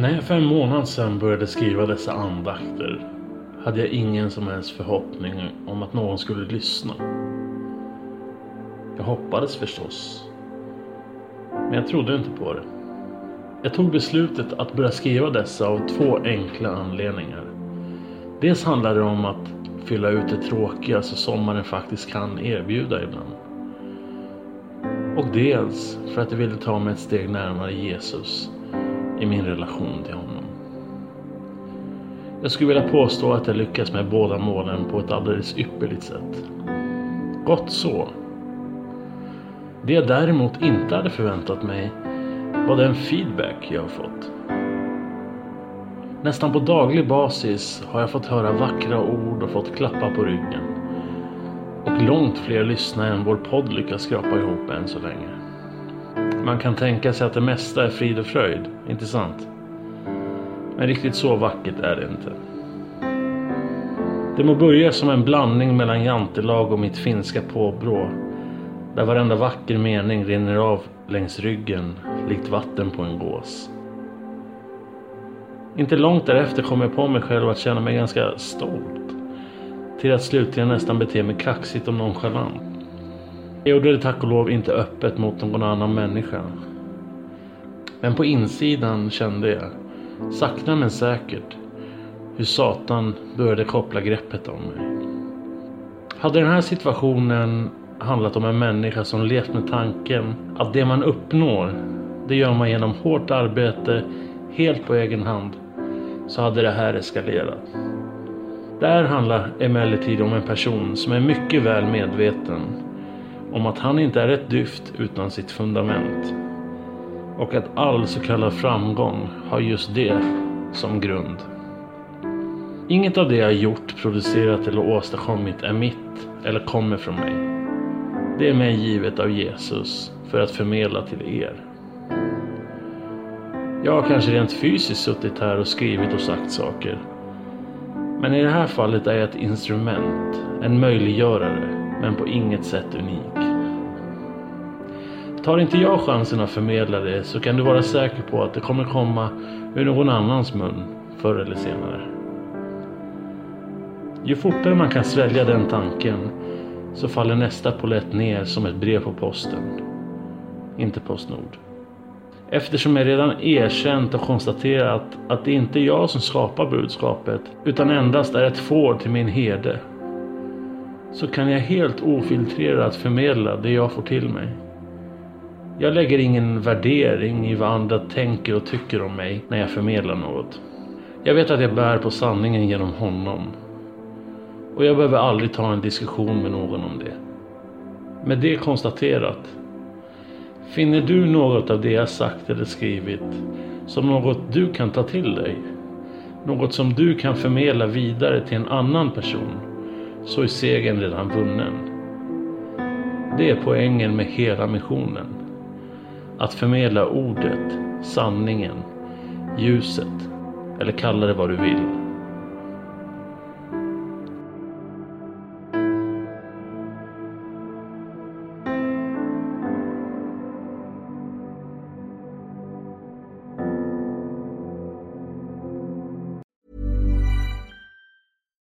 När jag för en månad sedan började skriva dessa andakter hade jag ingen som helst förhoppning om att någon skulle lyssna. Jag hoppades förstås. Men jag trodde inte på det. Jag tog beslutet att börja skriva dessa av två enkla anledningar. Dels handlar det om att fylla ut det tråkiga så sommaren faktiskt kan erbjuda ibland. Och dels för att jag ville ta mig ett steg närmare Jesus i min relation till honom. Jag skulle vilja påstå att jag lyckas med båda målen på ett alldeles ypperligt sätt. Gott så. Det jag däremot inte hade förväntat mig var den feedback jag har fått. Nästan på daglig basis har jag fått höra vackra ord och fått klappa på ryggen. Och långt fler lyssnare än vår podd lyckas skrapa ihop än så länge. Mm. Man kan tänka sig att det mesta är frid och fröjd, inte sant? Men riktigt så vackert är det inte. Det må börja som en blandning mellan jantelag och mitt finska påbrå. Där varenda vacker mening rinner av längs ryggen likt vatten på en gås. Inte långt därefter kom jag på mig själv att känna mig ganska stolt. Till att slutligen nästan bete mig kaxigt och nonchalant. Jag gjorde det tack och lov inte öppet mot någon annan människa. Men på insidan kände jag, sakta men säkert, hur Satan började koppla greppet om mig. Hade den här situationen handlat om en människa som levt med tanken att det man uppnår, det gör man genom hårt arbete, helt på egen hand, så hade det här eskalerat. Det här handlar emellertid om en person som är mycket väl medveten om att han inte är ett dyft utan sitt fundament. Och att all så kallad framgång har just det som grund. Inget av det jag gjort, producerat eller åstadkommit är mitt eller kommer från mig. Det är mig givet av Jesus för att förmedla till er. Jag har kanske rent fysiskt suttit här och skrivit och sagt saker. Men i det här fallet är jag ett instrument, en möjliggörare, men på inget sätt unik. Tar inte jag chansen att förmedla det så kan du vara säker på att det kommer komma ur någon annans mun förr eller senare. Ju fortare man kan svälja den tanken så faller nästa polett ner som ett brev på posten. Inte Postnord. Eftersom jag redan erkänt och konstaterat att det inte är jag som skapar budskapet utan endast är ett får till min herde så kan jag helt ofiltrerat förmedla det jag får till mig. Jag lägger ingen värdering i vad andra tänker och tycker om mig när jag förmedlar något. Jag vet att jag bär på sanningen genom honom. Och jag behöver aldrig ta en diskussion med någon om det. Med det konstaterat. Finner du något av det jag sagt eller skrivit som något du kan ta till dig? Något som du kan förmedla vidare till en annan person? Så är segern redan vunnen. Det är poängen med hela missionen. Att förmedla ordet, sanningen, ljuset eller kalla det vad du vill.